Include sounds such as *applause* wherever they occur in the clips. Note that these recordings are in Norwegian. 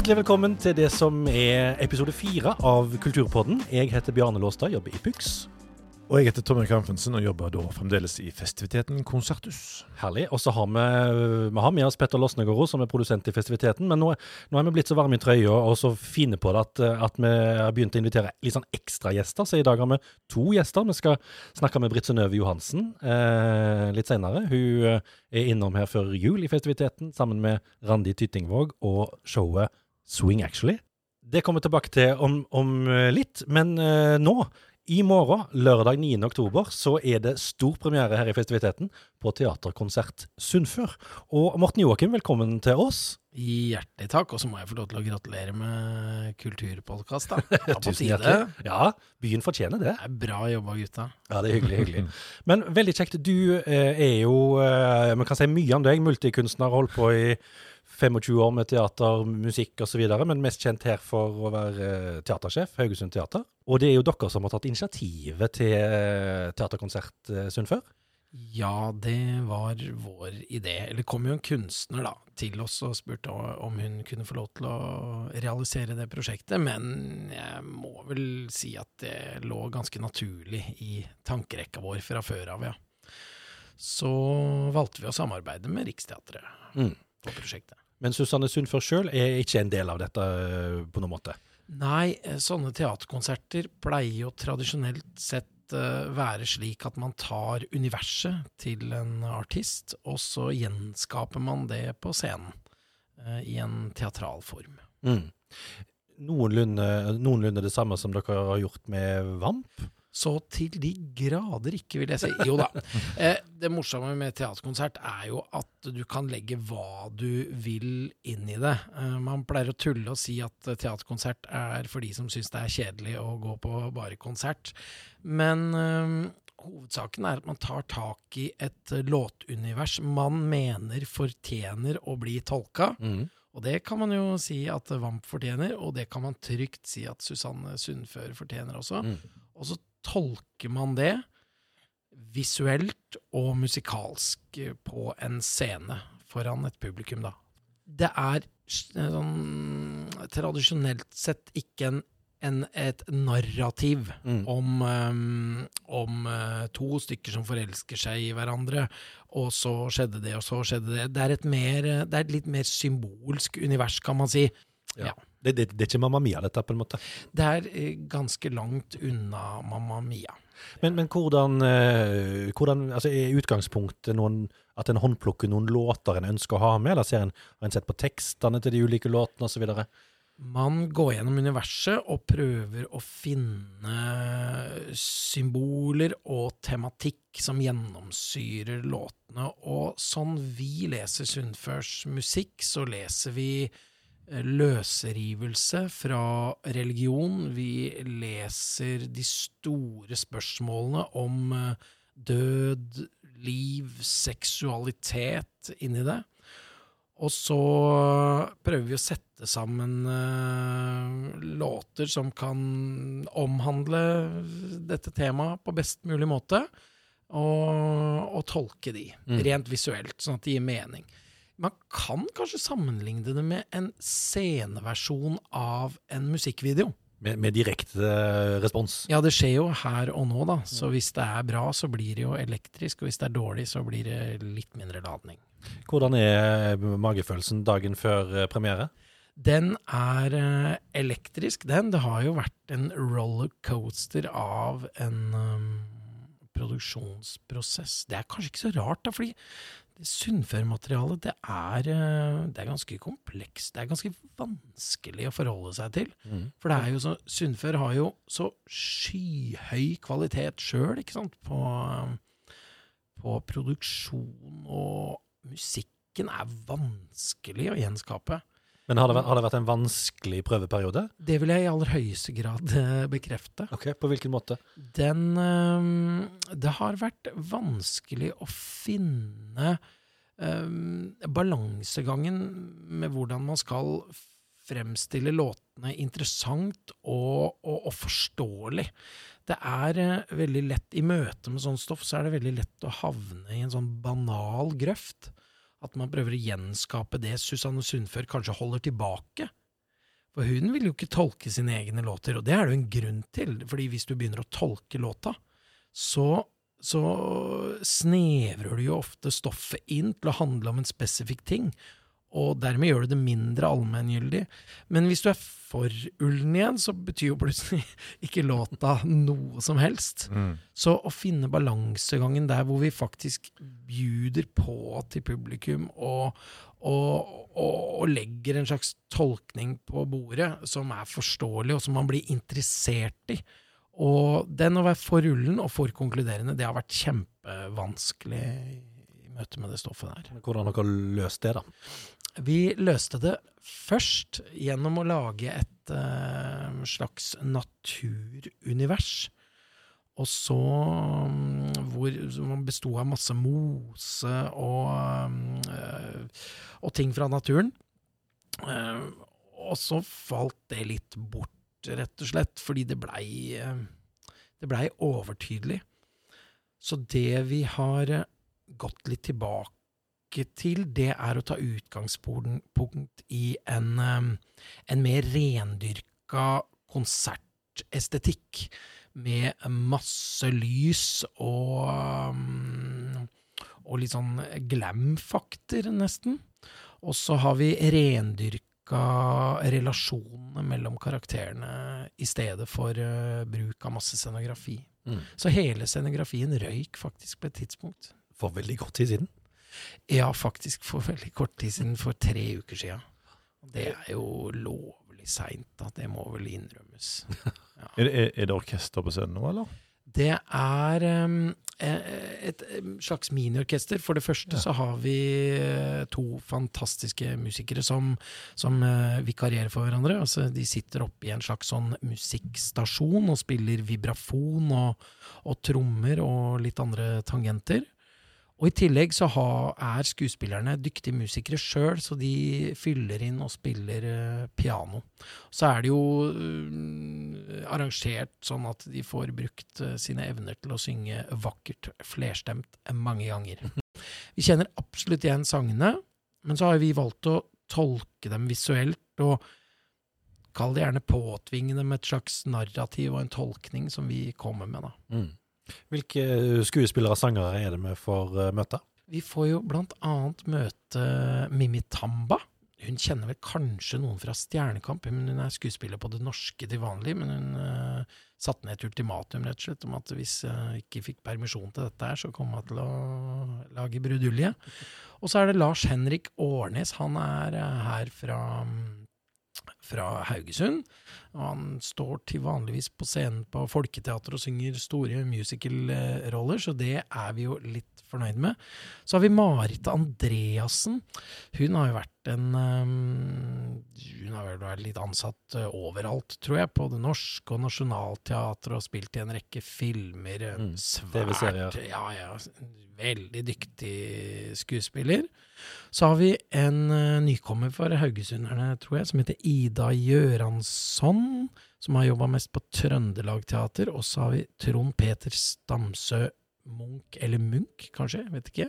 Hjertelig velkommen til det som er episode fire av Kulturpodden. Jeg heter Bjarne Låstad, jobber i PUX. Og jeg heter Tommy Kramfensen og jobber da fremdeles i festiviteten Konserthus. Herlig. Og så har vi, vi har med oss Petter Losnegård, som er produsent i festiviteten. Men nå, nå er vi blitt så varme i trøya og så fine på det at, at vi har begynt å invitere litt sånn ekstra gjester. Så i dag har vi to gjester. Vi skal snakke med Britt Synnøve Johansen eh, litt senere. Hun er innom her før jul i festiviteten sammen med Randi Tyttingvåg og showet Swing Actually. Det kommer vi tilbake til om, om litt, men uh, nå i morgen, lørdag 9. oktober, så er det stor premiere her i festiviteten på Teaterkonsert Sunnfør. Og Morten Joakim, velkommen til oss. Hjertelig takk. Og så må jeg få lov til å gratulere med kulturpodkast, da. *laughs* Tusen hjertelig. Ja, byen fortjener det. Det er bra jobba, gutta. Ja, det er hyggelig. hyggelig. Men veldig kjekt. Du eh, er jo, eh, man kan si mye om deg, multikunstner, holdt på i 25 år med teater, musikk osv., men mest kjent her for å være eh, teatersjef, Haugesund Teater. Og det er jo dere som har tatt initiativet til eh, teaterkonsert Sundfør? Ja, det var vår idé. Eller kom jo en kunstner da, til oss og spurte om hun kunne få lov til å realisere det prosjektet, men jeg må vel si at det lå ganske naturlig i tankerekka vår fra før av, ja. Så valgte vi å samarbeide med Riksteatret mm. på prosjektet. Men Susanne Sundfør sjøl er ikke en del av dette eh, på noen måte? Nei, eh, sånne teaterkonserter pleier jo tradisjonelt sett uh, være slik at man tar universet til en artist, og så gjenskaper man det på scenen i en teatral form. Mm. Noenlunde, noenlunde det samme som dere har gjort med Vamp? Så til de grader ikke, vil jeg si. Jo da. *laughs* Eh, det morsomme med teaterkonsert er jo at du kan legge hva du vil inn i det. Eh, man pleier å tulle og si at teaterkonsert er for de som syns det er kjedelig å gå på bare konsert. Men øh, hovedsaken er at man tar tak i et låtunivers man mener fortjener å bli tolka. Mm. Og det kan man jo si at Vamp fortjener, og det kan man trygt si at Susanne Sundfør fortjener også. Mm. Og så tolker man det visuelt og musikalsk på en scene foran et publikum, da. Det er sånn tradisjonelt sett ikke en, en, et narrativ mm. om, um, om uh, to stykker som forelsker seg i hverandre, og så skjedde det, og så skjedde det. Det er et, mer, det er et litt mer symbolsk univers, kan man si. Ja. ja. Det, det, det, er ikke Mamma Mia, dette, på en måte? Det er eh, ganske langt unna Mamma Mia. Men, men hvordan, eh, hvordan altså, Er utgangspunktet noen, at en håndplukker noen låter en ønsker å ha med, eller ser en, har en sett på tekstene til de ulike låtene osv.? Man går gjennom universet og prøver å finne symboler og tematikk som gjennomsyrer låtene. Og sånn vi leser Sundførs musikk, så leser vi løsrivelse fra religion. Vi leser de store spørsmålene om eh, død, liv, seksualitet inni det. Og så prøver vi å sette sammen uh, låter som kan omhandle dette temaet på best mulig måte, og, og tolke de, mm. rent visuelt, sånn at de gir mening. Man kan kanskje sammenligne det med en sceneversjon av en musikkvideo. Med, med, direkte respons? Ja, det skjer jo her og nå, da. Så hvis det er bra, så blir det jo elektrisk. Og hvis det er dårlig, så blir det litt mindre ladning. Hvordan er magefølelsen dagen før eh, premiere? Den er eh, elektrisk, den. Det har jo vært en rollercoaster av en um, produksjonsprosess. Det er kanskje ikke så rart, da, fordi Sunnfør-materialet, det, eh, det, er ganske komplekst. Det er ganske vanskelig å forholde seg til. Mm. For det er jo så Sunnfør har jo så skyhøy kvalitet sjøl, ikke sant, på, på produksjon, og musikken er vanskelig å gjenskape. Men har det, vært, har det, vært, en vanskelig prøveperiode? Det vil jeg i aller høyeste grad eh, bekrefte. Ok, På hvilken måte? Den um, Det har vært vanskelig å finne um, balansegangen med hvordan man skal fremstille låtene interessant og, og, og forståelig. Det er veldig lett I møte med sånn stoff så er det veldig lett å havne i en sånn banal grøft. At man prøver å gjenskape det Susanne Sundfør kanskje holder tilbake For hun vil jo ikke tolke sine egne låter, og det er det jo en grunn til. Fordi hvis du begynner å tolke låta, så, så snevrer du jo ofte stoffet inn til å handle om en spesifikk ting. Og dermed gjør du det mindre allmenngyldig. Men hvis du er for ullen igjen, så betyr jo plutselig *laughs* ikke låta noe som helst. Mm. Så å finne balansegangen der hvor vi faktisk bjuder på til publikum og, og, og, og legger en slags tolkning på bordet som er forståelig, og som man blir interessert i. Og den å være for ullen og for konkluderende, det har vært kjempevanskelig i møte med det stoffet der. Hvordan har dere løst det, da? Vi løste det først gjennom å lage et uh, slags naturunivers. Og så mm, hvor man besto av masse mose og, eh, og ting fra naturen. Eh, og så falt det litt bort, rett og slett, fordi det blei det blei overtydelig. Så det vi har gått litt tilbake til, det er å ta utgangspunkt i en, en mer rendyrka konsertestetikk. Med masse lys og, og litt sånn glam-fakter, nesten. Og så har vi rendyrka relasjonene mellom karakterene i stedet for uh, bruk av masse scenografi. Mm. Så hele scenografien røyk faktisk på et tidspunkt. For veldig kort tid siden. Ja, faktisk for veldig kort tid siden, for tre uker siden. Det er jo lovlig seint. Det må vel innrømmes. *laughs* Er, det- er, det orkester på scenen nå, eller? Det er um, eh, et um, slags miniorkester. For det første Ja. så har vi eh, to fantastiske musikere som, som eh, vikarierer for hverandre. Altså, de sitter oppe i en slags sånn musikkstasjon og spiller vibrafon og, og trommer og litt andre tangenter. Og i tillegg så ha, er skuespillerne dyktige musikere sjøl, så de fyller inn og spiller uh, piano. Så er det jo uh, arrangert sånn at de får brukt uh, sine evner til å synge vakkert, flerstemt, mange ganger. *laughs* Vi kjenner absolutt igjen sangene, men så har vi valgt å tolke dem visuelt, og kall det gjerne påtvinge dem et slags narrativ og en tolkning som vi kommer med, da. Mm. Hvilke eh, skuespillere og sangere er det vi får uh, møte? Vi får jo blant annet møte Mimmi Tamba. Hun kjenner vel kanskje noen fra Stjernekamp, men hun er skuespiller på det norske til vanlig. Men hun uh, satte ned et ultimatum rett og slett om at hvis jeg ikke fikk permisjon til dette her, så kom hun til å lage brudulje. Og så er det Lars Henrik Årnes. Han er uh, her fra fra Haugesund. Og han står til vanligvis på scenen på Folketeatret og synger store musical-roller, så det er vi jo litt fornøyd med. Så har vi Marit Andreassen. Hun har jo vært en um, Hun har vel vært litt ansatt uh, overalt, tror jeg, på Det Norske og Nationaltheatret, og spilt i en rekke filmer. Mm, Svært Ja, ja. Veldig dyktig skuespiller. Så har vi en uh, nykommer for haugesunderne, tror jeg, som heter Ida Gjøransson, som har jobba mest på Trøndelag Teater. Og så har vi Trond Peter Stamsø Munch, eller Munch, kanskje, vet ikke.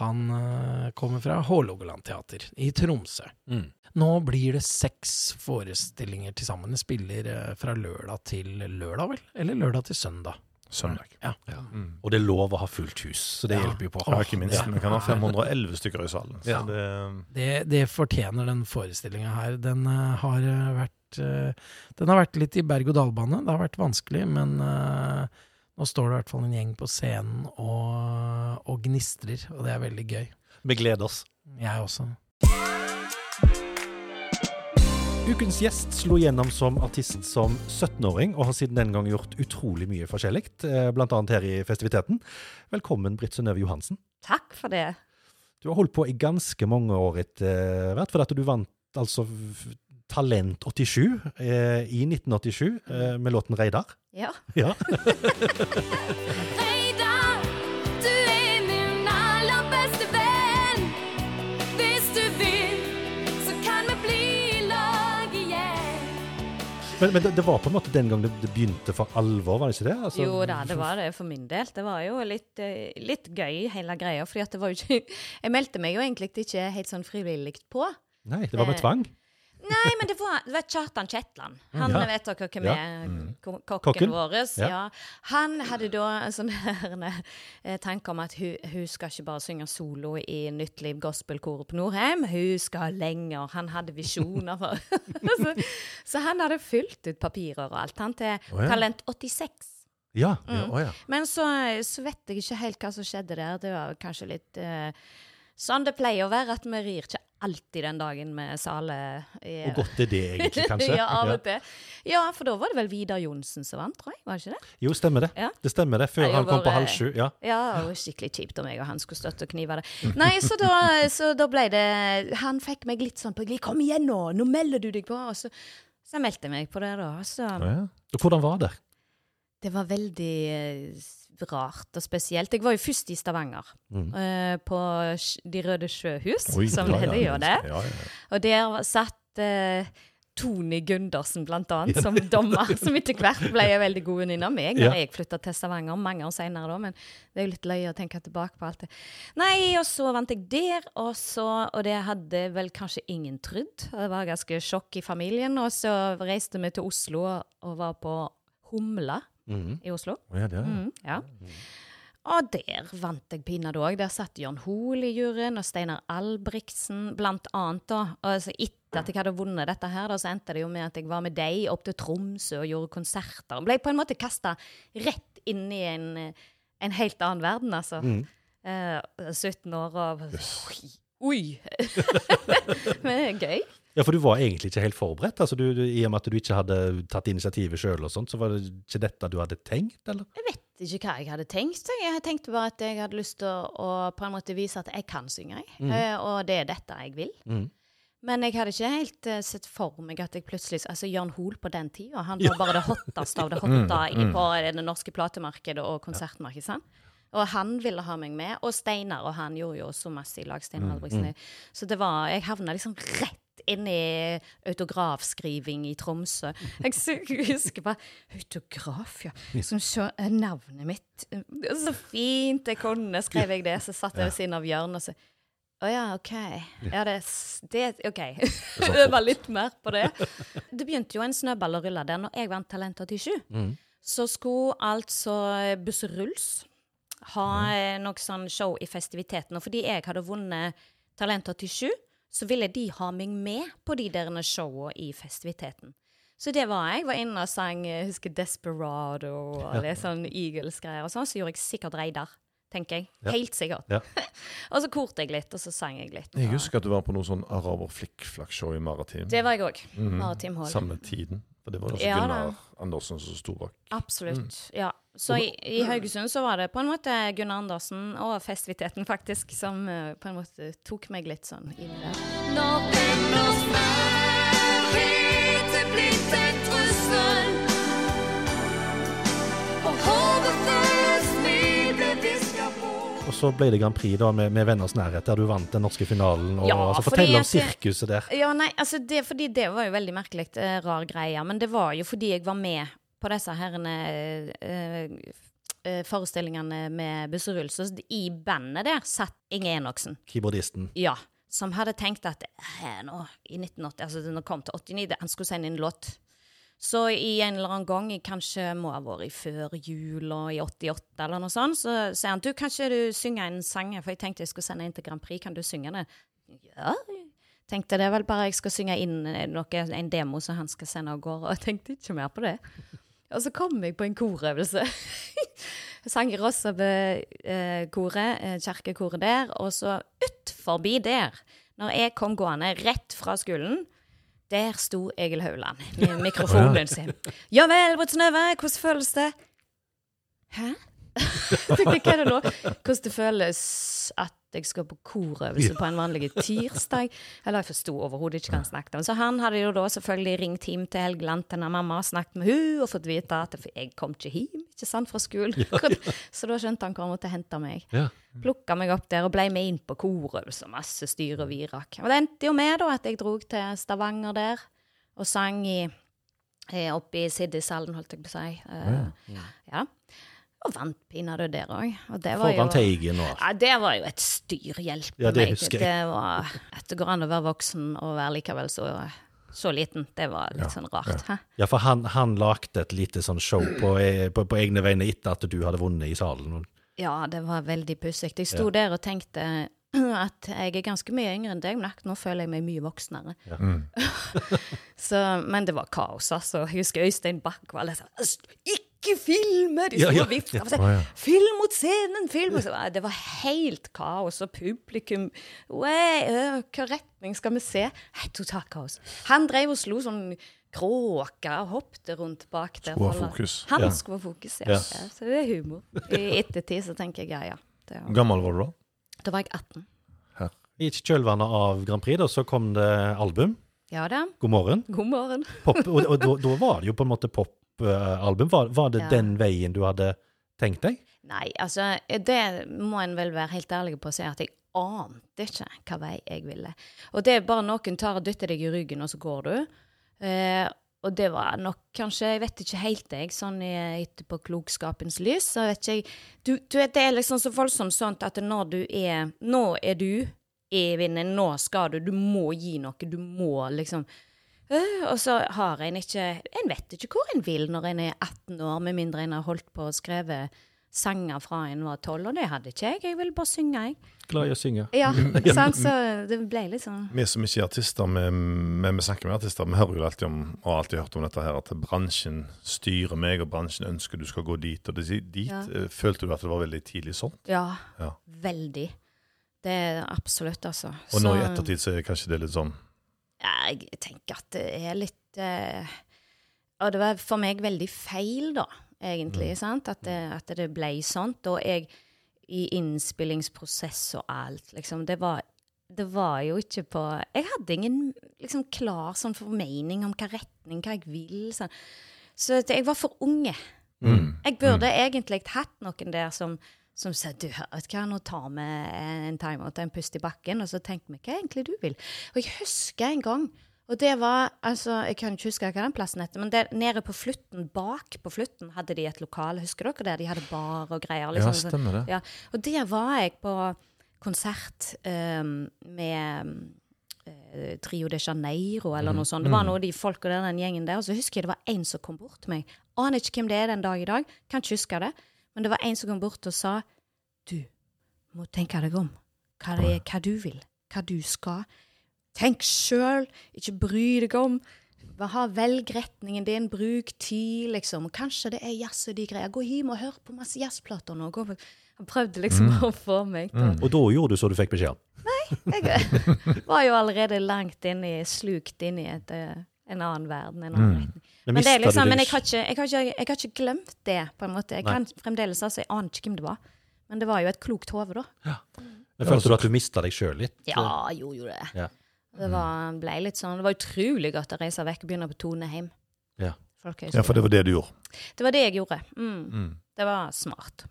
Han uh, kommer fra Hålogaland Teater i Tromsø. Mm. Nå blir det seks forestillinger til sammen. De spiller uh, fra lørdag til lørdag, vel? Eller lørdag til søndag. Søndag. Ja. Ja. Mm. Og det er lov å ha fullt hus, så det Ja. hjelper jo på. Ja, ikke minst. Ja. Vi kan ha 511 stykker i salen. Så Ja. det, Det, det fortjener den forestillinga her. Den eh, har eh, vært eh, Den har vært litt i berg-og-dal-bane. Det har vært vanskelig, men eh, nå står det i hvert fall en gjeng på scenen og, og gnistrer, og det er veldig gøy. Vi gleder oss. Jeg også. Ukens gjest slo gjennom som artist som 17-åring, og har siden den gang gjort utrolig mye forskjellig, bl.a. blant annet her i festiviteten. Velkommen, Britt Synnøve Johansen. Takk for det. Du har holdt på i ganske mange år etter hvert, for at du vant altså Talent 87 eh, i 1987 eh, med låten 'Reidar'. Ja. Ja. *laughs* Reidar, du er min aller beste venn. Hvis du vil, så kan vi bli i lag igjen. Men, men det, det var på en måte den gang det, det begynte for alvor, var det ikke det? Altså, Jo da, det var det for min del. Det var jo litt, eh, litt gøy, hele greia. ikke *laughs* Jeg meldte meg jo egentlig ikke helt sånn frivillig på. Nei, det var med Eh, tvang. Nei, men det var, det var Kjartan Kjetland. Han Ja. vet dere hvem er ja. kokken, Kokken. vår. Ja. Han hadde da en sånn her tanke om at hun, hun skal ikke bare synge solo i Nytt Liv Gospelkoret på Norheim, hun skal lenger. Han hadde visjoner for *laughs* så, så han hadde fylt ut papirer og alt, han, til oh. Talent 86. Ja. Ja, oh. Men så, så vet jeg ikke helt hva som skjedde der. Det var kanskje litt uh, sånn det pleier å være, at vi rir ikke alltid den dagen med Sale. i- Og godt er det egentlig, *laughs* kanskje. ja, av og til. Ja, for da var det vel Vidar Johnsen som vant, tror jeg. Var det ikke det? Jo, stemmer det. Ja. Det stemmer det, før Nei, han kom kom på halv sju. Ja. Ja, og skikkelig kjipt om jeg og han skulle støtte og knive det. Nei, så da, *laughs* så da ble det Han fikk meg litt sånn på Kom igjen nå, nå melder du deg på! Og så, så meldte jeg meg på det, da. Så ja. Hvordan var det? det var veldig eh, rart og spesielt. Jeg var jo først i Stavanger, Mm. uh, på De røde sjøhus, Oi, som ja, det gjør det. Ja, ja. Og der satt uh, Tony Gundersen, blant annet, som dommer, *laughs* som etter hvert ble en veldig god venninne av meg når jeg flytta til Stavanger mange år seinere. Men det er jo litt løye å tenke tilbake på alt det. Nei, og så vant jeg der, og så Og det hadde vel kanskje ingen trodd. Det var ganske sjokk i familien. Og så reiste vi til Oslo og var på Humla Mhm. i Oslo. Oh, ja, det er. Mm, ja. Og der vant jeg pinadø òg. Der satt Jørn Hoel i juryen, og Steinar Albrigtsen, blant annet. da. Og altså, etter at jeg hadde vunnet dette her, da, så endte det jo med at jeg var med deg opp til Tromsø og gjorde konserter. Og ble på en måte kasta rett inn i en, en helt annen verden, altså. Mm. Eh, 17 år og Oi! *laughs* Men det gøy. Ja, for du var egentlig ikke helt forberedt? Altså, du, du, I og med at du ikke hadde tatt initiativet sjøl, så var det ikke dette du hadde tenkt, eller? Jeg vet ikke hva jeg hadde tenkt. Jeg tenkte bare at jeg hadde lyst til å, på en måte vise at jeg kan synge, jeg. Eh, og det er dette jeg vil. Mm. Men jeg hadde ikke helt uh, sett for meg at jeg plutselig Altså, Jørn Hoel på den tida, han *laughs* var bare det hotteste av det hotte mm. på det norske platemarkedet og konsertmarkedet. sant? Og han ville ha meg med. Og Steinar og han gjorde jo så masse i lag. Steinar Albrigtsen. Så det var Jeg havna liksom rett inn i autografskriving i Tromsø. Jeg husker bare Autograf, ja. Som så eh, navnet mitt eh, Så fint jeg kunne, skrev jeg det. Så satt jeg ved siden av Jørn og så å ja, OK. Ja, det, det OK. Det *laughs* var litt mer på det. Det begynte jo en snøball å rulle der når jeg vant Talent 87. Mm. Så skulle altså Busseruls ha eh, noe sånn show i festiviteten. Og fordi jeg hadde vunnet Talent 87, så ville de ha meg med på de der showa i festiviteten. Så det var jeg. Var inne og sang jeg husker Desperado og det sånn Eagles-greier og sånn. Så gjorde jeg sikkert Reidar, tenker jeg. Ja. Helt sikkert. Ja. *laughs* og så korte jeg litt, og så sang jeg litt. Jeg husker at du var på noe sånn araber-flikkflakk-show i Maritim. Det var jeg òg. Mhm. Maritim Hall. Samme tiden. For det var også Ja, da. Gunnar Andersen som sto bak. Absolutt. Ja. Så i, i Haugesund så var det på en måte Gunnar Andersen og festiviteten faktisk som eh, på en måte tok meg litt sånn inn i det. Når så ble det Grand Prix da med, med Venners nærhet, der du vant den norske finalen. Og, Ja, altså, fortell om sirkuset der. Ja, nei, altså det, fordi det var jo veldig merkelig, eh, rar greie. Men det var jo fordi jeg var med på disse herrene eh, eh, forestillingene med Busserull. Så i bandet der satt Inge Enoksen. Keyboardisten. Ja. Som hadde tenkt at nå, i 1980, altså når det kom til 89, han skulle sende inn låt. Så i en eller annen gang, kanskje må ha vært i før jul og i 88 eller noe sånt, så sier han du, kan ikke du synge en sang, for jeg tenkte jeg skulle sende en til Grand Prix, kan du synge det? Ja, tenkte det er vel bare jeg skal synge inn eh, noe, en demo som han skal sende av gårde, jeg tenkte ikke mer på det. Og så kom jeg på en korøvelse. Jeg *laughs* sang i Rossabø-koret, eh, kirkekoret der, og så ut forbi der, når jeg kom gående rett fra skolen, der sto Egil Hauland med mikrofonen sin. Ja vel, Brut Synnøve, hvordan føles det? Hæ? *laughs* Hva er det nå? Hvordan det føles at jeg skal på korøvelse på en vanlig tirsdag? Eller jeg forsto overhodet ikke hva han snakket om. Så han hadde jo da selvfølgelig ringt hjem til Helgeland til mamma og snakket med hun og fått vite at jeg kom ikke hjem ikke sant, fra skolen. *laughs* Så da skjønte han han måtte hente meg. Ja. Plukka meg opp der og ble med inn på korøvelse og masse styr og virak. Og det endte jo med da at jeg dro til Stavanger der og sang i, eh, oppe i Siddishallen, holdt jeg på å si. Eh, ja. Og vant pinadø der òg. Foran Teigen og ja, det var jo et styr, hjelpe Ja, det meg. husker jeg. Det var at det går an å være voksen og være likevel så så liten. Det var litt Ja, sånn rart. Ja, Ja, for han, han lagde et lite sånn show på, eh, på, på egne vegne etter at du hadde vunnet i salen. Ja, det var veldig pussig. Jeg sto der og tenkte *clears throat* at jeg er ganske mye yngre enn deg, men nå føler jeg meg mye voksnere. Mm. *laughs* Så, men det var kaos, altså. Jeg husker Øystein Bakk var litt sånn «Øst, Ikke filme! De Ja, ja, og og sa, ja. Film mot scenen! Film! Og så, det var helt kaos, og publikum Hvilken øh, Hva retning skal vi se? Nei, Totalt kaos. Han drev og slo sånn kråke og hoppte rundt bak der. Skulle ha fokus. Han Ja. skulle ha fokus, ja. Yes. ja. Så det er humor. I ettertid så tenker jeg ja, ja. Det Hvor var, gammel var du da? da var jeg 18. I kjølvannet av Grand Prix da, så kom det album. Ja da. God morgen. God morgen. Pop, og og da, da var det jo på en måte popalbum. Var, var det Ja. den veien du hadde tenkt deg? Nei, altså, det må en vel være helt ærlig på å si at jeg ante ikke hva vei jeg ville. Og det er bare noen tar og dytter deg i ryggen, og så går du. Eh, og det var nok kanskje, jeg vet ikke helt jeg, sånn etterpå klokskapens lys, så vet ikke jeg du, du vet, Det er liksom så voldsomt sånn at når du er Nå er du i vinden, nå skal du, du må gi noe, du må liksom og så har en ikke En vet ikke hvor en vil når en er 18 år, med mindre en har holdt på å skrevet sanger fra en var 12, og det hadde ikke jeg. Jeg ville bare synge, jeg. Glad i å synge. Ja, *laughs* sant? Så det ble litt sånn Vi som ikke er artister, vi, vi snakker med artister, vi hører jo alltid om, og har alltid hørt om dette her, at bransjen styrer meg, og bransjen ønsker du skal gå dit. Og dit Ja. eh, følte du at det var veldig tidlig sånn? Ja, Ja. veldig. Det er absolutt, altså. Og nå i ettertid så er kanskje det litt sånn jeg tenker at det er litt eh, Og det var for meg veldig feil, da, egentlig. sant? At det, at det ble sånt. Og jeg i innspillingsprosess og alt, liksom Det var, det var jo ikke på Jeg hadde ingen liksom klar sånn formening om hva retning, hva jeg vil. Sånn. Så jeg var for unge. mm. Jeg burde egentlig hatt noen der som, som sa du, vet hva, nå tar vi en timeout, en pust i bakken, og så tenker vi hva egentlig du vil. Og jeg husker en gang, og det var altså, Jeg kan ikke huske hva den plassen heter, men der, nede på Flutten, bak på Flutten, hadde de et lokale. Husker dere det? De hadde bar og greier. Liksom, Ja, stemmer det. ja, og der var jeg på konsert um, med uh, Trio de Janeiro eller noe sånt. Det var noe av de folka der, den gjengen der. Og så husker jeg det var en som kom bort til meg. Aner ikke hvem det er den dag i dag. Kan ikke huske det. Men det var en som kom bort og sa Du må tenke deg om. Hva det er, hva du vil. Hva du skal. Tenk sjøl. Ikke bry deg om. Ha Velg retningen din, bruk tid, liksom. Og kanskje det er jazz og de greier. Gå hjem og hør på masse jazzplater nå. Gå Han prøvde liksom *laughs* å få meg til Og da gjorde du så du fikk beskjed om. Jeg *laughs* var jo allerede langt inni, i, slukt inn i et, eh, en annen verden, en annen retning. Men Men, det er liksom, men jeg, har ikke, jeg, har ikke, jeg har ikke glemt det, på en måte. Jeg Nei. kan fremdeles altså, jeg aner ikke hvem det var. Men det var jo et klokt hode, da. Men Følte du at du mista deg sjøl litt? Ja, jo, jo det. Ja. Det var, ble litt sånn, det var utrolig godt å reise vekk og begynne på Toneheim. Ja. Ja, for det var det du gjorde. Det var det jeg gjorde. Mm. Mm. Det var smart.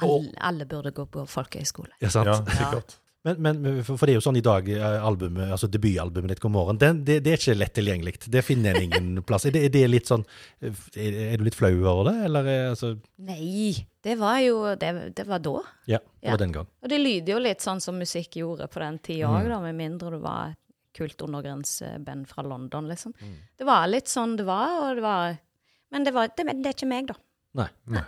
Alle, alle burde gå på folkehøyskole. Ja, sant? Ja, sikkert. Men, men for, det er jo sånn i dag, eh, albumet, altså debutalbumet ditt God morgen, den, det, det er ikke lett tilgjengelig. Det finner en ingen *laughs* plass. Er det, er det litt sånn Er, er du litt flau over det, eller er, altså Nei, det var jo Det, det var da. Ja, det Ja. var den gang. Og det lyder jo litt sånn som musikk gjorde på den tida òg, da, med mindre du var et kult undergrenseband fra London, liksom. Det var litt sånn det var, og det var Men det, var, det, det er ikke meg, da. Nei. Nei.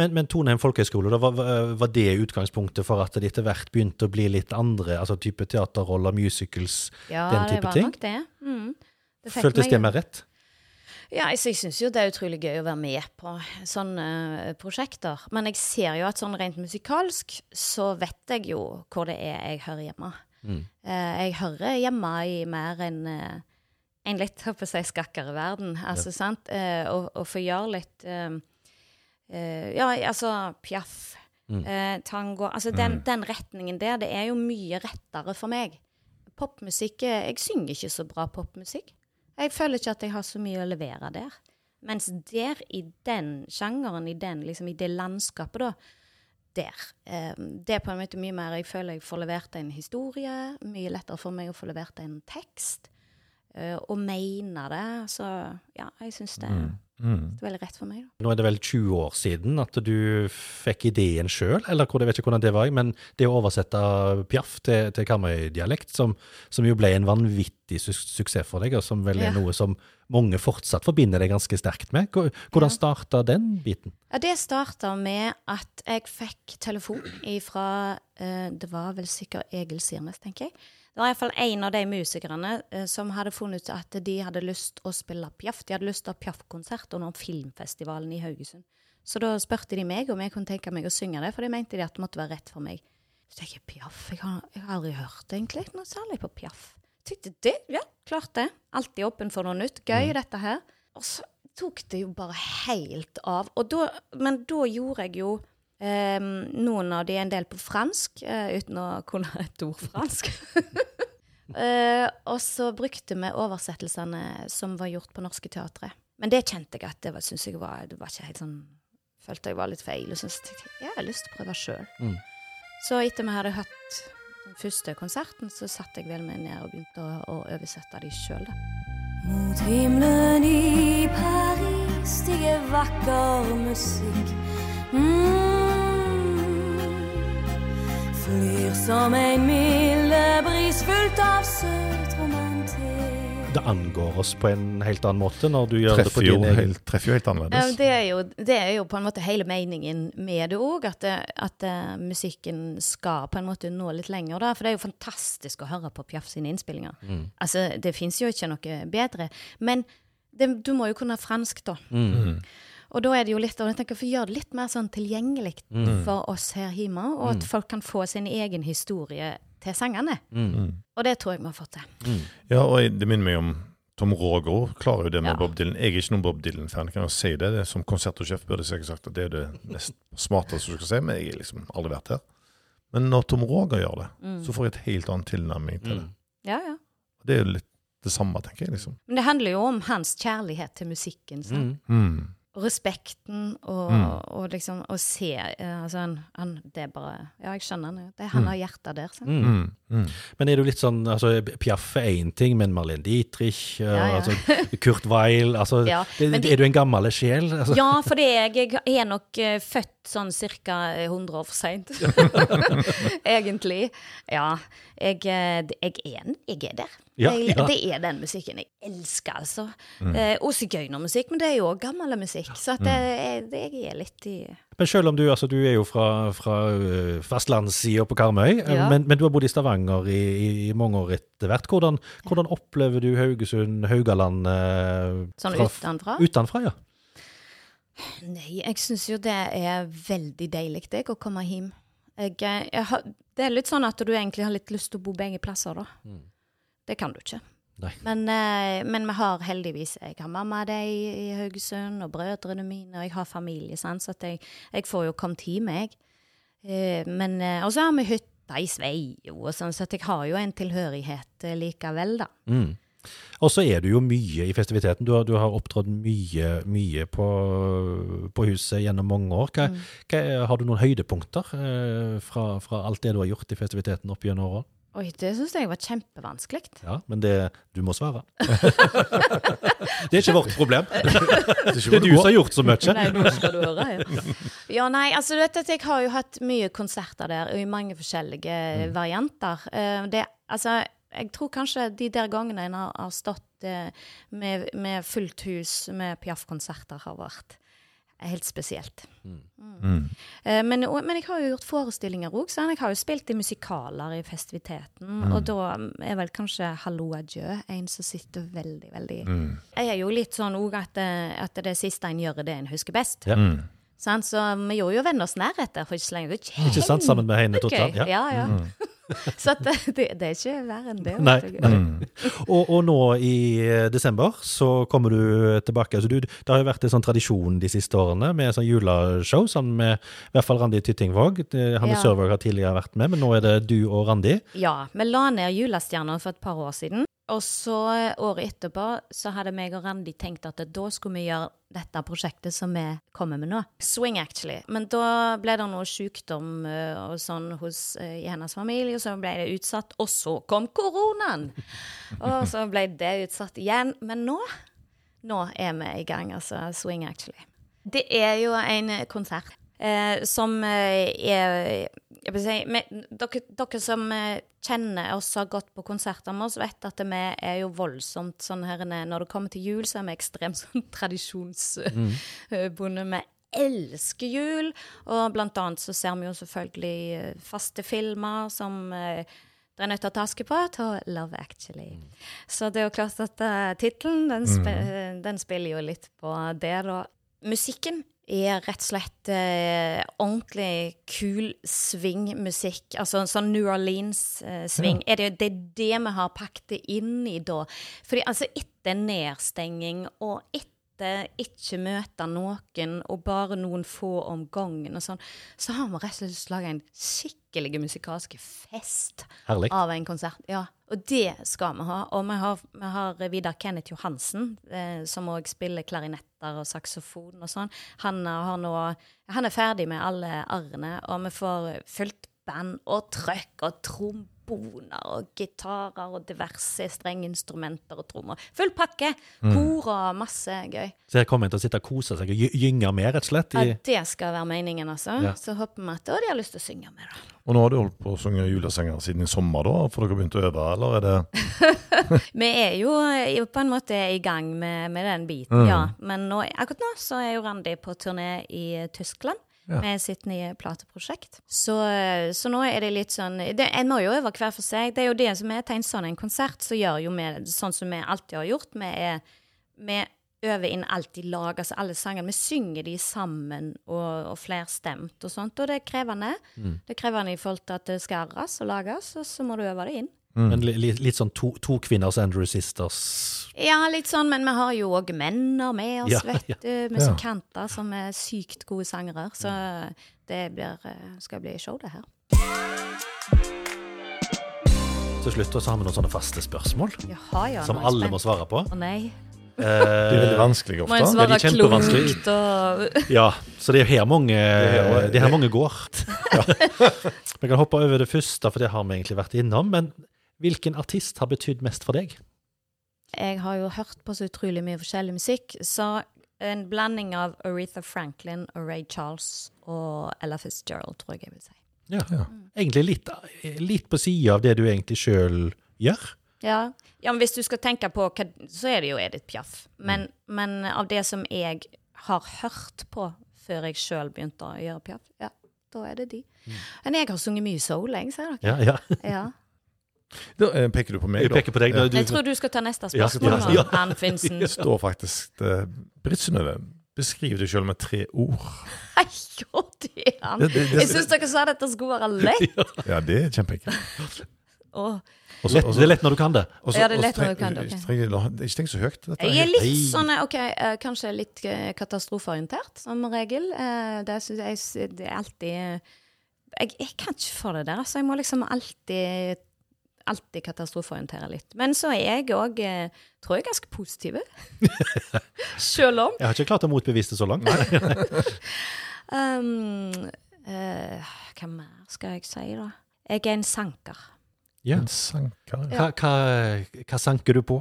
Men, men Toneheim folkehøgskole, var, var det utgangspunktet for at det etter hvert begynte å bli litt andre, altså type teaterroller, musicals, Ja, den det type var ting? nok det. Mm. Det Føltes meg det mer rett? Ja, jeg, jeg syns jo det er utrolig gøy å være med på sånne eh, prosjekter. Men jeg ser jo at sånn rent musikalsk så vet jeg jo hvor det er jeg hører hjemme. Mm. Eh, jeg hører hjemme i mer enn eh, en litt håper jeg, skakkere verden. Altså, sant? Eh, og, og få gjøre litt eh, eh, Ja, altså Piaf, Mm. eh, tango Altså den, den retningen der, det er jo mye rettere for meg. Popmusikk eh, Jeg synger ikke så bra popmusikk. Jeg føler ikke at jeg har så mye å levere der. Mens der, i den sjangeren, i, den, liksom, i det landskapet, da, der eh, Det er på en måte mye mer Jeg føler jeg får levert en historie. Mye lettere for meg å få levert en tekst. eh, og mene det. Så ja, jeg syns det Mm. Det er veldig rett for meg, da. Nå er det vel 20 år siden at du fikk ideen sjøl, eller hvor, jeg vet ikke hvordan det var, men det å oversette Piaf til, til Karmøy-dialekt, som, som jo ble en vanvittig su suksess for deg, og som vel er Ja. noe som mange fortsatt forbinder deg ganske sterkt med. Hvordan Ja. starta den biten? Ja, det starta med at jeg fikk telefon ifra eh, Det var vel sikkert Egil Sirnes, tenker jeg. Det var iallfall en av de musikerne eh, som hadde funnet ut at de hadde lyst å spille Piaf. De hadde lyst til å ha Piaf-konsert under filmfestivalen i Haugesund. Så da spurte de meg om jeg kunne tenke meg å synge det, for de mente de at det måtte være rett for meg. Så tenkte jeg Piaf, jeg har, jeg har aldri hørt egentlig noe særlig på Piaf. Tykte det, ja, klart det. Alltid åpen for noe nytt. Gøy, dette her. Og så tok det jo bare helt av. Og da, men da gjorde jeg jo eh, noen av de er en del på fransk, uh, uten å kunne et ord fransk. uh, *laughs* og så brukte vi oversettelsene som var gjort på Norske Teatre. Men det kjente jeg at det var, synes jeg var, det var ikke helt sånn Følte jeg var litt feil. Og jeg jeg har lyst til å prøve sjøl. Mm. Så etter vi hadde hatt den første konserten, så satte jeg vel meg ned og begynte å, å oversette de sjøl, da. Mot himmelen i Paris stiger vakker musikk. Mm. Flyr som en milde bris fullt av søt romantikk. Det angår oss på en helt annen måte når du gjør det på jo, din egen helt, treffer jo helt Ja, annerledes. det, er jo, det er jo på en måte hele meningen med det òg, at, at eh, musikken skal på en måte nå litt lenger. Da. For det er jo fantastisk å høre på Piaf sine innspillinger. Altså, Det fins jo ikke noe bedre. Men det, du må jo kunne fransk, da. Mm. Og da er det jo litt og jeg tenker, for å gjøre det litt mer sånn tilgjengelig Mm. for oss her hjemme, og at folk kan få sin egen historie til sangene. Og det tror jeg vi har fått til. Ja, og det minner meg om Tom Roger klarer jo det med Ja. Bob Dylan. Jeg er ikke noen Bob Dylan-fan, kan jeg si det. det som konsertsjef burde jeg sagt at det er det mest smarteste du skal si, men jeg har liksom aldri vært her. Men når Tom Roger gjør det, Mm. så får jeg et helt annet tilnærming til det. Ja, ja. Det er jo litt det samme, tenker jeg, liksom. Men det handler jo om hans kjærlighet til musikken. sant? Mm. Mm. Respekten og, Mm. og liksom å se eh, altså han, han, Det er bare Ja, jeg skjønner det. det han har hjertet der. Mm. Mm. Mm. Men er du litt sånn altså, Piaf er én ting, men Marlene Dietrich, eh, Ja, ja. Altså, Kurt Weil altså, Ja, det, de- Er du en gammel sjel? Altså, Ja, for det er jeg. Jeg er nok uh, født sånn ca. 100 år for seint. *laughs* Egentlig. Ja. Jeg, jeg, er, jeg er der. Ja, jeg, ja. Det er den musikken jeg elsker, altså. Eh, og sigøynermusikk, men det er jo òg gammel musikk. Så at det, det, jeg er litt i Men selv om du, altså, du er jo fra, fra uh, fastlandssida på Karmøy, eh, Ja. men, men du har bodd i Stavanger i, i, mange år etter hvert. Hvordan, hvordan opplever du Haugesund, Haugaland eh, Sånn utenfra? Utenfra, ja. Nei, jeg syns jo det er veldig deilig det, å komme hjem. Jeg, eh, jeg har, det er litt sånn at du egentlig har litt lyst til å bo begge plasser, da. Det kan du ikke. Men, eh, men vi har heldigvis Jeg har mamma og deg i Haugesund, og brødrene mine, og jeg har familie, sant? så jeg, jeg får jo kommet hjem, jeg. Eh, men, eh, og så har vi hytta i Sveio, og sånn, så jeg har jo en tilhørighet likevel, da. Mm. Og så er du jo mye i festiviteten. Du har, du har opptrådt mye, mye på, på huset gjennom mange år. Hva, Mm. hva, har du noen høydepunkter eh, fra, fra alt det du har gjort i festiviteten opp gjennom årene? Oi, det syns jeg var kjempevanskelig. Ja, men det, du må svare. *laughs* det er ikke vårt problem. *laughs* Det er du som har gjort så mye. Nei, nå skal du høre. Ja, ja nei, altså du vet at jeg har jo hatt mye konserter der, og i mange forskjellige Mm. varianter. Eh, Det, altså, jeg tror kanskje de der gangene en har, har stått eh, med, med fullt hus med Piaf-konserter, har vært helt spesielt. Mm. Eh, Men, og, men jeg har jo gjort forestillinger òg, jeg har jo spilt i musikaler i festiviteten. Og da er vel kanskje 'Hallo adjø' en som sitter veldig, veldig Mm. Jeg er jo litt sånn òg at, eh, at det siste en gjør, er det en husker best. Ja. Mm. Så vi gjorde jo Venners nærhet for ikke så lenge. Det er Ikke sant? Sammen med Heine Totland. Ja. Ja, ja. Så at *laughs* det, det, er ikke verre enn det. Nei, nei. Og, og nå i eh, desember så kommer du tilbake. Altså du, det har jo vært en sånn tradisjon de siste årene med sånn juleshow sammen med i hvert fall Randi Tyttingvåg. Det- Hanne Ja. Sørvåg har tidligere vært med, men nå er det du og Randi. Ja, vi la ned Julestjernen for et par år siden. Og så året etterpå så hadde meg og Randi tenkt at da skulle vi gjøre dette prosjektet som vi kommer med nå. Swing, actually. Men da ble det noe sykdom eh, og sånn hos, eh, i hennes familie, og så ble det utsatt. Og så kom koronaen! *laughs* Og så ble det utsatt igjen. Men nå nå er vi i gang, altså. Swing Actually. Det er jo en konsert eh, som eh, er jeg vil si, vi, dere, dere som eh, kjenner oss og har gått på konserter med oss, vet at vi er jo voldsomt sånn her Når det kommer til jul, så er vi ekstremt *laughs* sånn tradisjonsbonde. Vi elsker jul, og blant annet så ser vi jo selvfølgelig eh, faste filmer som Dere er nødt til å ta Askepott og Love Actually. Så det er jo klart at uh, tittelen, den, spe, den spiller jo litt på det, da. Musikken er rett og slett eh, ordentlig kul swingmusikk. Altså sånn New Orleans-swing. er det, det er det vi har pakket det inn i da. Fordi altså etter nedstenging og etter ikke møte noen og bare noen få om gangen og sånn, så har vi rett og slett laga en skikkelig musikalsk fest Herlig. av en konsert. Ja, og det skal vi ha. Og vi har, vi har Vidar Kenneth Johansen, eh, som òg spiller klarinetter og saksofon og sånn. Han, har nå, han er ferdig med alle arrene, og vi får fullt band og trøkk og tromboner og gitarer og diverse strengeinstrumenter og trommer. Full pakke! Kor og masse gøy. Så her kommer en til å sitte og kose seg og gy- gynge med, rett og slett. Ja, det skal være meningen, altså. Ja. Så håper vi at de har lyst til å synge med, da. Og nå har du holdt på å synge julesanger siden i sommer, da? For dere har begynt å øve, eller er det Vi er jo på en måte i gang med, med den biten, ja. Men nå, akkurat nå så er jo Randi på turné i Tyskland. Ja. Med sitt nye plateprosjekt. Så, så nå er det litt sånn det, En må jo øve hver for seg. Det er jo det som er til en en konsert, så gjør jo vi sånn som vi alltid har gjort. Vi, er, vi øver inn alt i lag, altså alle sangene. Vi synger de sammen og, og flerstemt og sånt, og det er krevende. Det er krevende i forhold til at det skal arres og lages, og så må du øve det inn. Men li, li- litt sånn to, to kvinners Andrew Sisters. Ja, litt sånn, men vi har jo òg menner med oss, Ja, vet ja. du. Musikanter ja. som er sykt gode sangere. Så det blir, eh, skal bli show, det her. Til slutt så har vi noen sånne faste spørsmål Jaha, ja. som alle spent. må svare på. Å nei. De er veldig Eh, vanskelige ofte? Ja, de svare er kjempevanskelig. klokt og ja, så det er her mange, det er her mange går. *laughs* Vi kan hoppe over det første, for det har vi egentlig vært innom. Men hvilken artist har betydd mest for deg? Jeg har jo hørt på så utrolig mye forskjellig musikk, så en blanding av Aretha Franklin og Ray Charles og Ella Fitzgerald, tror jeg jeg vil si. Ja. Ja. Egentlig litt, litt på sida av det du egentlig sjøl gjør. Ja. ja, men hvis du skal tenke på hva, så er det jo Edith Piaf. Men, men av det som jeg har hørt på før jeg sjøl begynte å gjøre Piaf, ja, da er det de. Men jeg har sunget mye soul, jeg, sier dere. Ja, ja. Ja. *laughs* Da eh, peker du på meg, Jeg da. peker på deg. Ja. da. Jeg tror du skal ta neste spørsmål, ja, ja. Ann Finsen. Det står faktisk uh, Britt Synnøve, beskriv deg sjøl med tre ord. Nei, gjorde det han. Det- det- det- Jeg syns dere sa dette skulle være lett. Ja, det er kjempeenkelt. Åh, Og så- Lett, også, det er lett når du kan det. Også, Ja, det er lett når du kan det, ok. trenger- la- Ikke tenk så høyt. Dette Jeg er litt Hei. sånn OK, eh, kanskje litt eh, katastrofeorientert, som regel. Eh, det syns jeg det er alltid eh, jeg, jeg kan ikke få det der, altså. Jeg må liksom alltid Alltid katastrofeorientere litt. Men så er jeg òg, eh, tror jeg, ganske positiv. *laughs* Sjøl om. Jeg har ikke klart å motbevise det så langt. *laughs* Um, uh, hva mer skal jeg si, da? Jeg er en sanker. Ja. En sanker. Hva, hva, hva sanker du på?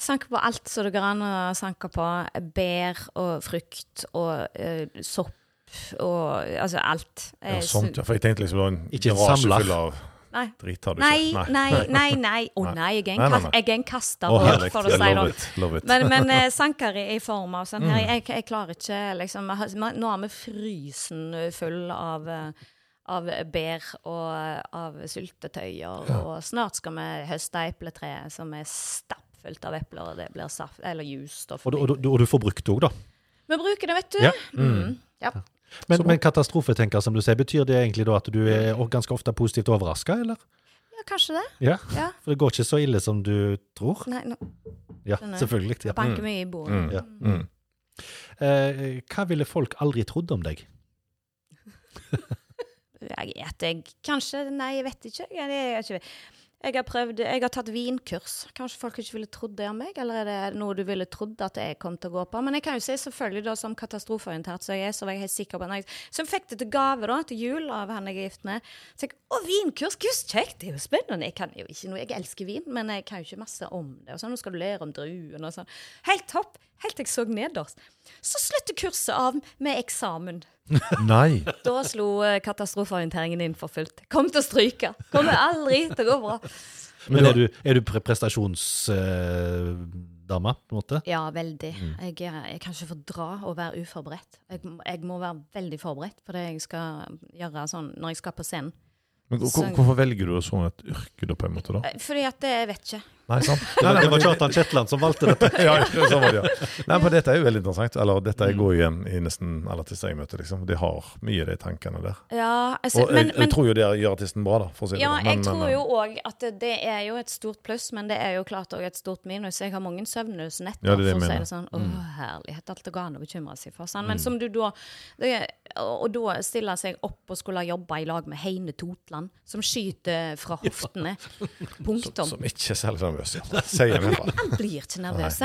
Sanker på alt som det går an å sanke på. Bær og frukt og uh, sopp og altså alt. Ja, sånt, ja. For jeg tenkte liksom en Ikke en garasje samler. full av Nei. drit. Har du Nei, ikke? nei, nei. *laughs* nei. Å Nei. er en, Nei, jeg er en kaster, oh, herlig. for å si det. it. Men, men eh, *laughs* sanker i, i form av sånn Mm. her, jeg, jeg klarer ikke liksom Nå har vi frysen full av eh, av bær og eh, av syltetøyer, og snart skal vi høste epletreet som er stappfullt av epler, og det blir saft, eller juice. Og, du- og, og du får brukt det òg, da. Vi bruker det, vet du. Ja. Mm. Ja. Men, men katastrofetenker, som du sier, betyr det egentlig da at du er ganske ofte positivt overraska, eller? ja, kanskje det. Ja. Ja. For det går ikke så ille som du tror? Nei, nå Ja, Skjønner. selvfølgelig. Ja. banker mye i bordet. Mm. Ja. Mm. Eh, hva ville folk aldri trodd om deg? *laughs* Jeg, vet jeg kanskje Nei, jeg vet ikke. Jeg, jeg, jeg, ikke. Jeg har prøvd, jeg har tatt vinkurs. Kanskje folk ikke ville trodd det om meg? Eller er det noe du ville trodd at jeg kom til å gå på? Men jeg kan jo si selvfølgelig da som katastrofeorientert så jeg er, så var jeg helt sikker på det. Så jeg fikk det til gave da, til jul av han jeg er gift med. Så jeg, å, vinkurs, gud, kjekt! Det er jo spennende. Jeg kan jo ikke noe, jeg elsker vin, men jeg kan jo ikke masse om det. Og sånn, nå skal du lære om druen og sånn. Helt topp! Helt til jeg så nederst. Så slutter kurset av med eksamen. Nei. Da slo eh, katastrofeorienteringen inn for fullt. Kom til å stryke. Kommer aldri til å gå bra. Men er du, er du prestasjonsdame, på en måte? Ja, veldig. Jeg, er- jeg kan ikke fordra å være uforberedt. Jeg, jeg må være veldig forberedt på det jeg skal gjøre sånn når jeg skal på scenen. Men hvor- hvorfor velger du å sånn et yrke, da, på en måte? da? Eh, Fordi at det, jeg vet ikke. Nei, sant? Det var, det var Kjartan Kjetland som valgte dette. *laughs* ja, sånn var det, ja. Nei, men dette er jo veldig interessant. Eller dette går igjen i nesten alle artister jeg møter. liksom. De har mye av de tankene der. Ja, altså, Og jeg, men jeg tror jo det gjør artisten bra, da. for å si det Ja, sånn. jeg tror men, jo òg at det, det er jo et stort pluss, men det er jo klart òg et stort minus. Jeg har mange søvnløse netter, Ja, det for å si det sånn. Å, herlighet, alt det går an å bekymre seg for. Sånn. Men som du da det, Og da stiller seg opp og skulle jobbe i lag med Heine Totland, som skyter fra hoftene. *laughs* Punktum. Som ikke er særlig nervøs. Sier meg fra. Han blir ikke nervøs.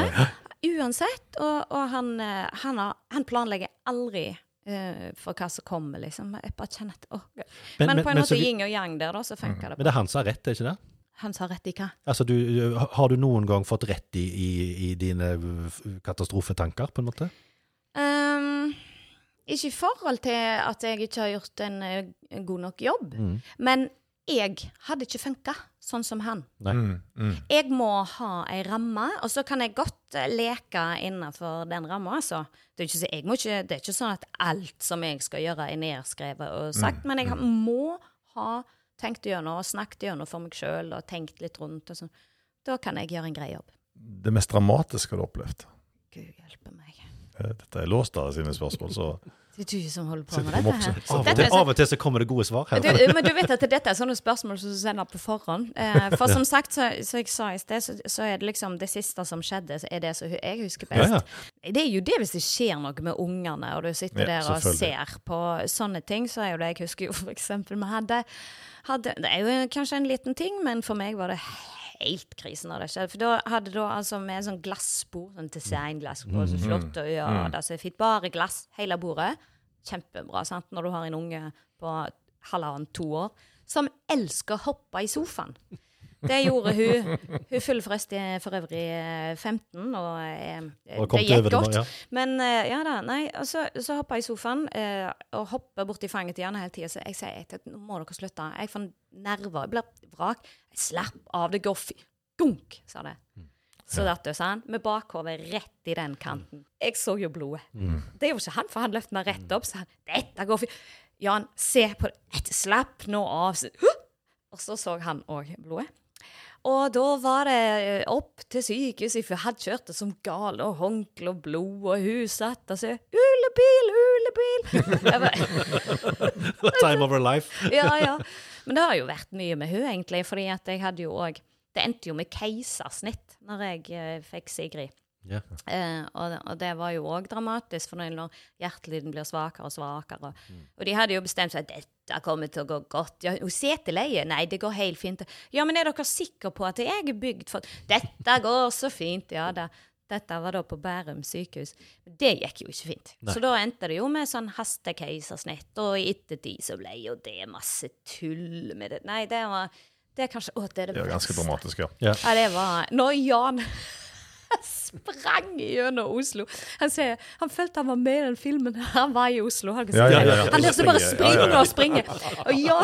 Uansett. Og, og han, eh, han, har, han planlegger aldri uh, for hva som kommer, liksom. Jeg bare kjenner at oh. Men, Men- men- på en måte vi- yin og yang der, da, så funker det Men det er han som har rett, er ikke det? Han sa rett i hva? Altså, du, har du noen gang fått rett i, i, i dine katastrofetanker, på en måte? Um, ikke i forhold til at jeg ikke har gjort en, eh, en god nok jobb, men jeg hadde ikke funka sånn som han. Mm, mm. Jeg må ha ei ramme, og så kan jeg godt eh, leke innenfor den ramma, altså. Det er, ikke, det er ikke sånn at alt som jeg skal gjøre, er nedskrevet og sagt, men jeg har- må ha tenkt gjennom og snakket gjennom for meg sjøl og tenkt litt rundt. Og sånn. Da kan jeg gjøre en grei jobb. Det mest dramatiske du har opplevd? Gud hjelpe meg. Eh, Dette er Låsdal sine spørsmål, så Det er du som holder på med dette her. Av og, til, er så- av og til så kommer det gode svar her. Du, men du vet at dette er sånne spørsmål som du sender på forhånd. Eh, for som sagt, så, så jeg sa i sted, så, så er det liksom det siste som skjedde, så er det som jeg husker best. Ja, Det er jo det hvis det skjer noe med ungene, og du sitter Ja, der og ser på sånne ting, så er jo det jeg husker jo for eksempel vi hadde, hadde Det er jo kanskje en liten ting, men for meg var det helt krise når det skjedde. For da hadde da altså med sånn glassbord, sånn designglassbord, så flott, og ja, det er fint. Bare glass, hele bordet. Kjempebra, sant, når du har en unge på halvannen, to år, som elsker å hoppe i sofaen. Det gjorde hun. Hun fyller forresten for øvrig eh, 15, og eh, Og det gikk godt. ja. Men eh, ja da, nei, og så, så hopper jeg i sofaen eh, og hopper borti fanget til Janne hele tida. Så jeg sier at nå må dere slutte. Jeg får nerver. Jeg blir vrak. Jeg slapp av, det går fint. Gunk, sa det. Så datt det han. med bakhodet rett i den kanten. Jeg så jo blodet. Det gjorde ikke han, for han løftet meg rett opp. Så han, dette går fint. Jan, se på det. Slapp nå av. *gasps* Og så så han òg blodet. Og da var det eh, opp til sykehuset, for han kjørte som gal, og håndkle og blod, og hun satt og sa 'Ulebil, ulebil'. *laughs* Time of her life. *laughs* ja, ja. Men det har jo vært mye med hun egentlig, fordi at jeg hadde jo òg Det endte jo med keisersnitt når jeg uh, fikk Sigrid. Ja. Eh, og, og det var jo òg dramatisk, for når hjertelyden blir svakere og svakere. Og de hadde jo bestemt seg at dette kommer til å gå godt. Ja, seteleie? Nei, det går helt fint. Ja, men er dere sikre på at jeg er bygd for Dette går så fint, ja da. Dette var da på Bærum sykehus. Det gikk jo ikke fint. Så da endte det jo med sånn hastekeisersnitt, og i ettertid så ble jo det masse tull med det. Nei, det var Det er kanskje Å, det er det det er ganske dramatisk, ja. Ja. Ja, det var Nå, Jan *laughs* sprang gjennom Oslo Han sier han følte han var med i den filmen. *laughs* Han var i Oslo. Han, Ja, ja, ja, han lærte bare Springe, og springe. Og ja,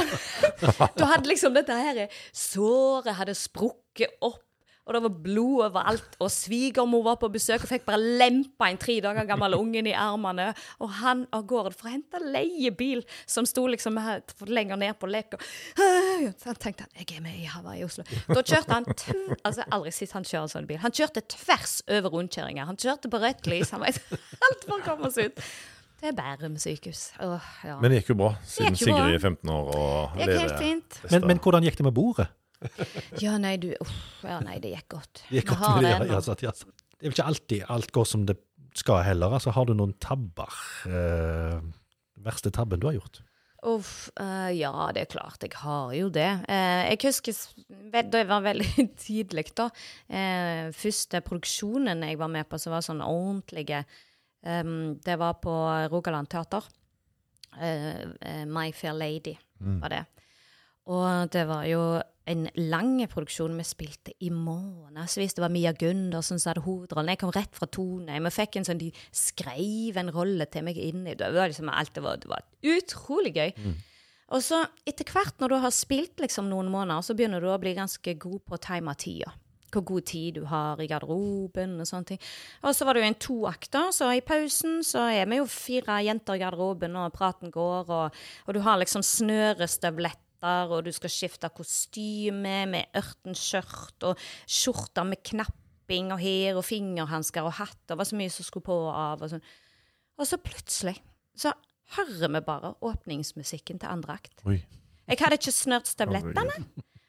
*laughs* Da hadde liksom dette her såret hadde sprukket opp. Og det var blod overalt, og svigermor var på besøk og fikk bare lempa en tre dager gammel ungen i armene. Og han av gårde for å hente leiebil som sto liksom her lenger ned på lek. Og så han tenkte han, jeg er med i Hawaii i Oslo. Da kjørte han altså, aldri sett han kjøre en sånn bil. Han kjørte tvers over rundkjøringa. Han kjørte på rødt lys. Han var alt for å komme seg ut. Det er Bærum sykehus. Åh, ja. Men det gikk jo bra, siden gikk jo. Sigrid er 15 år og det gikk lever helt fint. Men, men hvordan gikk det med bordet? *laughs* Ja, nei, du uff, Ja, nei, det gikk godt. Det gikk godt har det, ja, sant, ja, sant. Det er jo ikke alltid alt går som det skal heller. Altså, har du noen tabber? Eh, verste tabben du har gjort? Uff, uh, ja, det er klart, jeg har jo det. Uh, jeg husker da jeg det var veldig *laughs* tidlig, da. Uh, første produksjonen jeg var med på, som var sånn ordentlige, um, det var på Rogaland Teater. My Fair Lady var det. Og det var jo en lang produksjon. Vi spilte i månedsvis. Det var Mia Gundersen som hadde hovedrollen. Jeg kom rett fra Tone. Vi fikk en sånn, De skrev en rolle til meg inni. Det var liksom alt. Det var, det var utrolig gøy. Og så etter hvert, når du har spilt liksom noen måneder, så begynner du å bli ganske god på å time tida. Hvor god tid du har i garderoben og sånne ting. Og så var det jo en toakter, så i pausen så er vi jo fire jenter i garderoben, og praten går, og, og du har liksom snørestøvletter, og du skal skifte kostyme med ørtenskjørt, og skjorter med knapping og her, og fingerhansker og hatt, og det var så mye som skulle på og av, og sånn. Og så plutselig så hører vi bare åpningsmusikken til andre akt. Oi. Jeg hadde ikke snørt stablettene.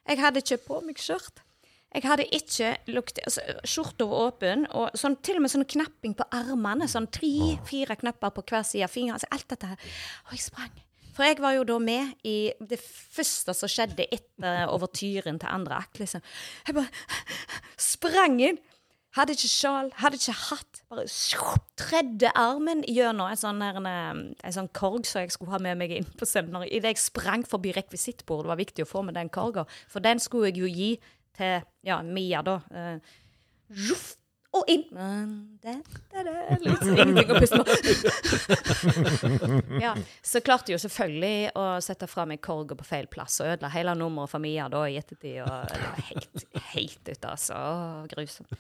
Jeg hadde ikke på meg skjørt. Jeg hadde ikke lukt, altså, Skjorta var åpen, og sånn, til og med sånn knapping på armene. Sånn tre-fire knapper på hver side av fingeren. Altså, alt dette her. Og jeg sprang. For jeg var jo da med i det første som skjedde etter overtyren til andre akt. liksom. Jeg bare sprang inn. Hadde ikke sjal, hadde ikke hatt. Bare tredde armen gjennom en sånn, en, en sånn korg som jeg skulle ha med meg inn på seminar. Idet jeg sprang forbi rekvisittbordet, det var viktig å få med den korga, for den skulle jeg jo gi til ja, Mia, da. Uh, og inn. *laughs* Litt ingenting å puste på. *laughs* ja, så klarte jeg jo selvfølgelig å sette fra meg korga på feil plass og ødela hele nummeret for Mia da i ettertid. Og det var helt, helt ute, altså. Å, Grusomt.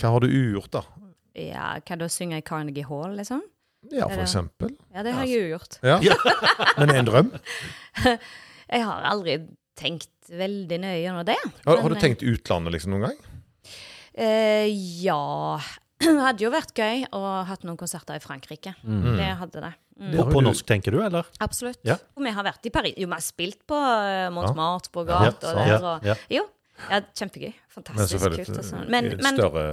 Hva har du ugjort, da? Ja, kan du synge i Carnegie Hall, liksom? Ja, for eksempel. Ja, det har jeg jo gjort. Ja. Men er en drøm? *laughs* Jeg har aldri tenkt veldig nøye gjennom det. Har, har du tenkt utlandet liksom noen gang? Eh, ja *clears throat* Det hadde jo vært gøy å ha hatt noen konserter i Frankrike. Det hadde det. Mm. På, på norsk, tenker du, eller? Absolutt. Ja. Og vi har vært i Paris. Jo, vi har spilt på uh, Montmartre, på Ja, gata sant. der. Og, ja. Jo. Ja, kjempegøy. Men Fantastisk selvfølgelig kult. og sånn. Men, men større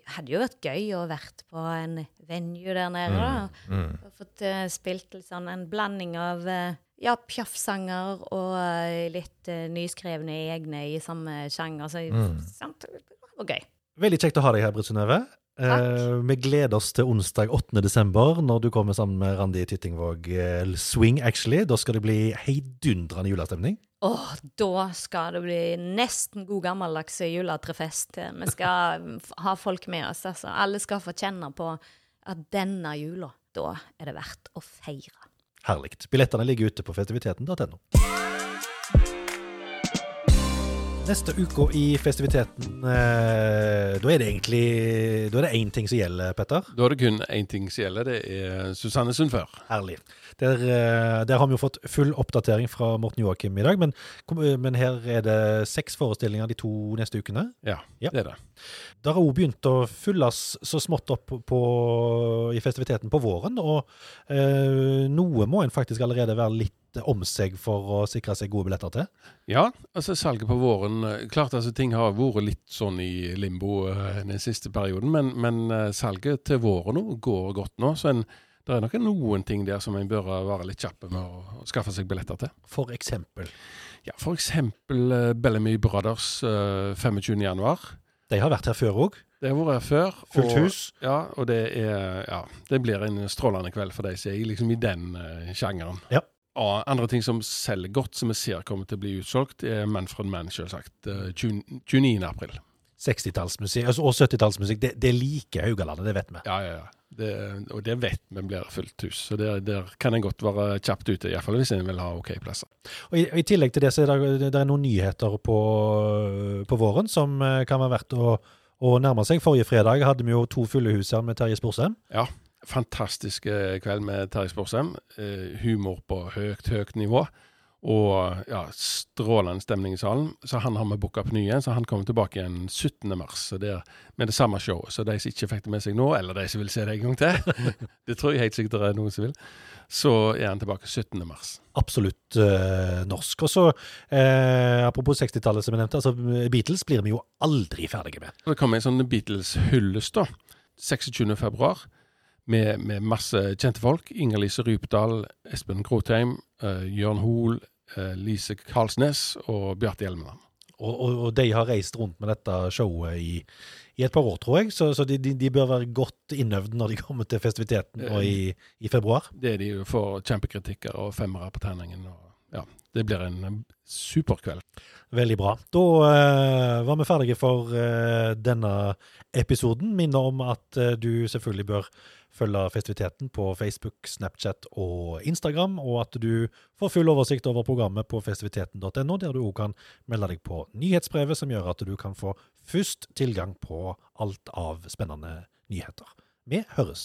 det hadde jo vært gøy å vært på en venue der nede. Mm, mm. Og fått uh, spilt sånn en blanding av uh, ja, Piaf-sanger og uh, litt uh, nyskrevne egne i samme sjanger. Så, Mm. sant? Det var gøy. Veldig kjekt å ha deg her, Britt Synnøve. Eh, vi gleder oss til onsdag 8. desember, når du kommer sammen med Randi Tittingvåg eh, Swing, actually. Da skal det bli heidundrende julestemning. Åh, da skal det bli nesten god gammeldags juletrefest. Vi skal ha folk med oss. Altså. Alle skal få kjenne på at denne jula, da er det verdt å feire. Herlig. Billettene ligger ute på festiviteten.no. Neste uke i festiviteten, eh, da er det egentlig Da er det én ting som gjelder, Petter. Da er det kun én ting som gjelder, det er Susanne Sundfør. Herlig. Der, eh, der har vi jo fått full oppdatering fra Morten Joakim i dag, men, eh, men her er det seks forestillinger de to neste ukene. Ja, Ja. det er det. Det har òg begynt å fylles så smått opp på, i festiviteten på våren, og eh, noe må en faktisk allerede være litt om seg for å sikre seg gode billetter til. Ja, altså salget på våren eh, Klart altså ting har vært litt sånn i limbo eh, den siste perioden, men, men eh, salget til våren nå går godt nå. Så en, det er nok noen ting der som en bør være litt kjappe med å, skaffe seg billetter til. For eksempel. Ja, For eksempel Bellamy Brothers eh, 25. januar. De har vært her før òg. Det har vært her før. Fullt hus. Ja, og det er Ja, det blir en strålende kveld for de som er liksom i den sjangeren. Ja. Og andre ting som selger godt, som vi ser kommer til å bli utsolgt, er Manfred Mann, selvsagt. eh, 20 29. april. 60-tallsmusikk altså, og 70-tallsmusikk. Det, det liker Haugalandet, det vet vi. Ja, ja, ja. Det, og det vet vi blir fullt hus. Så der, der kan en godt være kjapt ute, iallfall hvis en vil ha OK plasser. Og i, I tillegg til det så er det, det er noen nyheter på, på våren som eh, kan være verdt å, å nærme seg. Forrige fredag hadde vi jo to fulle hus her med Terje Sporsem. Ja, fantastisk kveld med Terje Sporsem. Eh, humor på høyt, høyt nivå. Og ja, strålende stemning i salen. Så han har vi booka på ny igjen, så han kommer tilbake igjen 17. mars. Så det er med det samme showet. Så de som ikke fikk det med seg nå, eller de som vil se det en gang til, *laughs* det tror jeg helt sikkert det er noen som vil, så er han tilbake 17. mars. Absolutt øh, norsk. Og så, øh, apropos 60-tallet som jeg nevnte, altså Beatles blir vi jo aldri ferdige med. Det kommer en sånn Beatles-hyllest, da. 26. februar. Med, med masse kjente folk. Inger-Lise Rypdal, Espen Grotheim, eh, Jørn Hoel, eh, Lise Karlsnes og Bjarte Hjelmeland. Og, og, og de har reist rundt med dette showet i, i et par år, tror jeg. Så, så de, de, de bør være godt innøvd når de kommer til festiviteten nå i, i februar. Det er de jo får kjempekritikker og femmere på terningen. Og, ja, det blir en superkveld. Veldig bra. Da uh, var vi ferdige for uh, denne episoden. Minner om at uh, du selvfølgelig bør følge festiviteten på Facebook, Snapchat og Instagram, og at du får full oversikt over programmet på festiviteten.no, der du òg kan melde deg på nyhetsbrevet, som gjør at du kan få først tilgang på alt av spennende nyheter. Vi høres.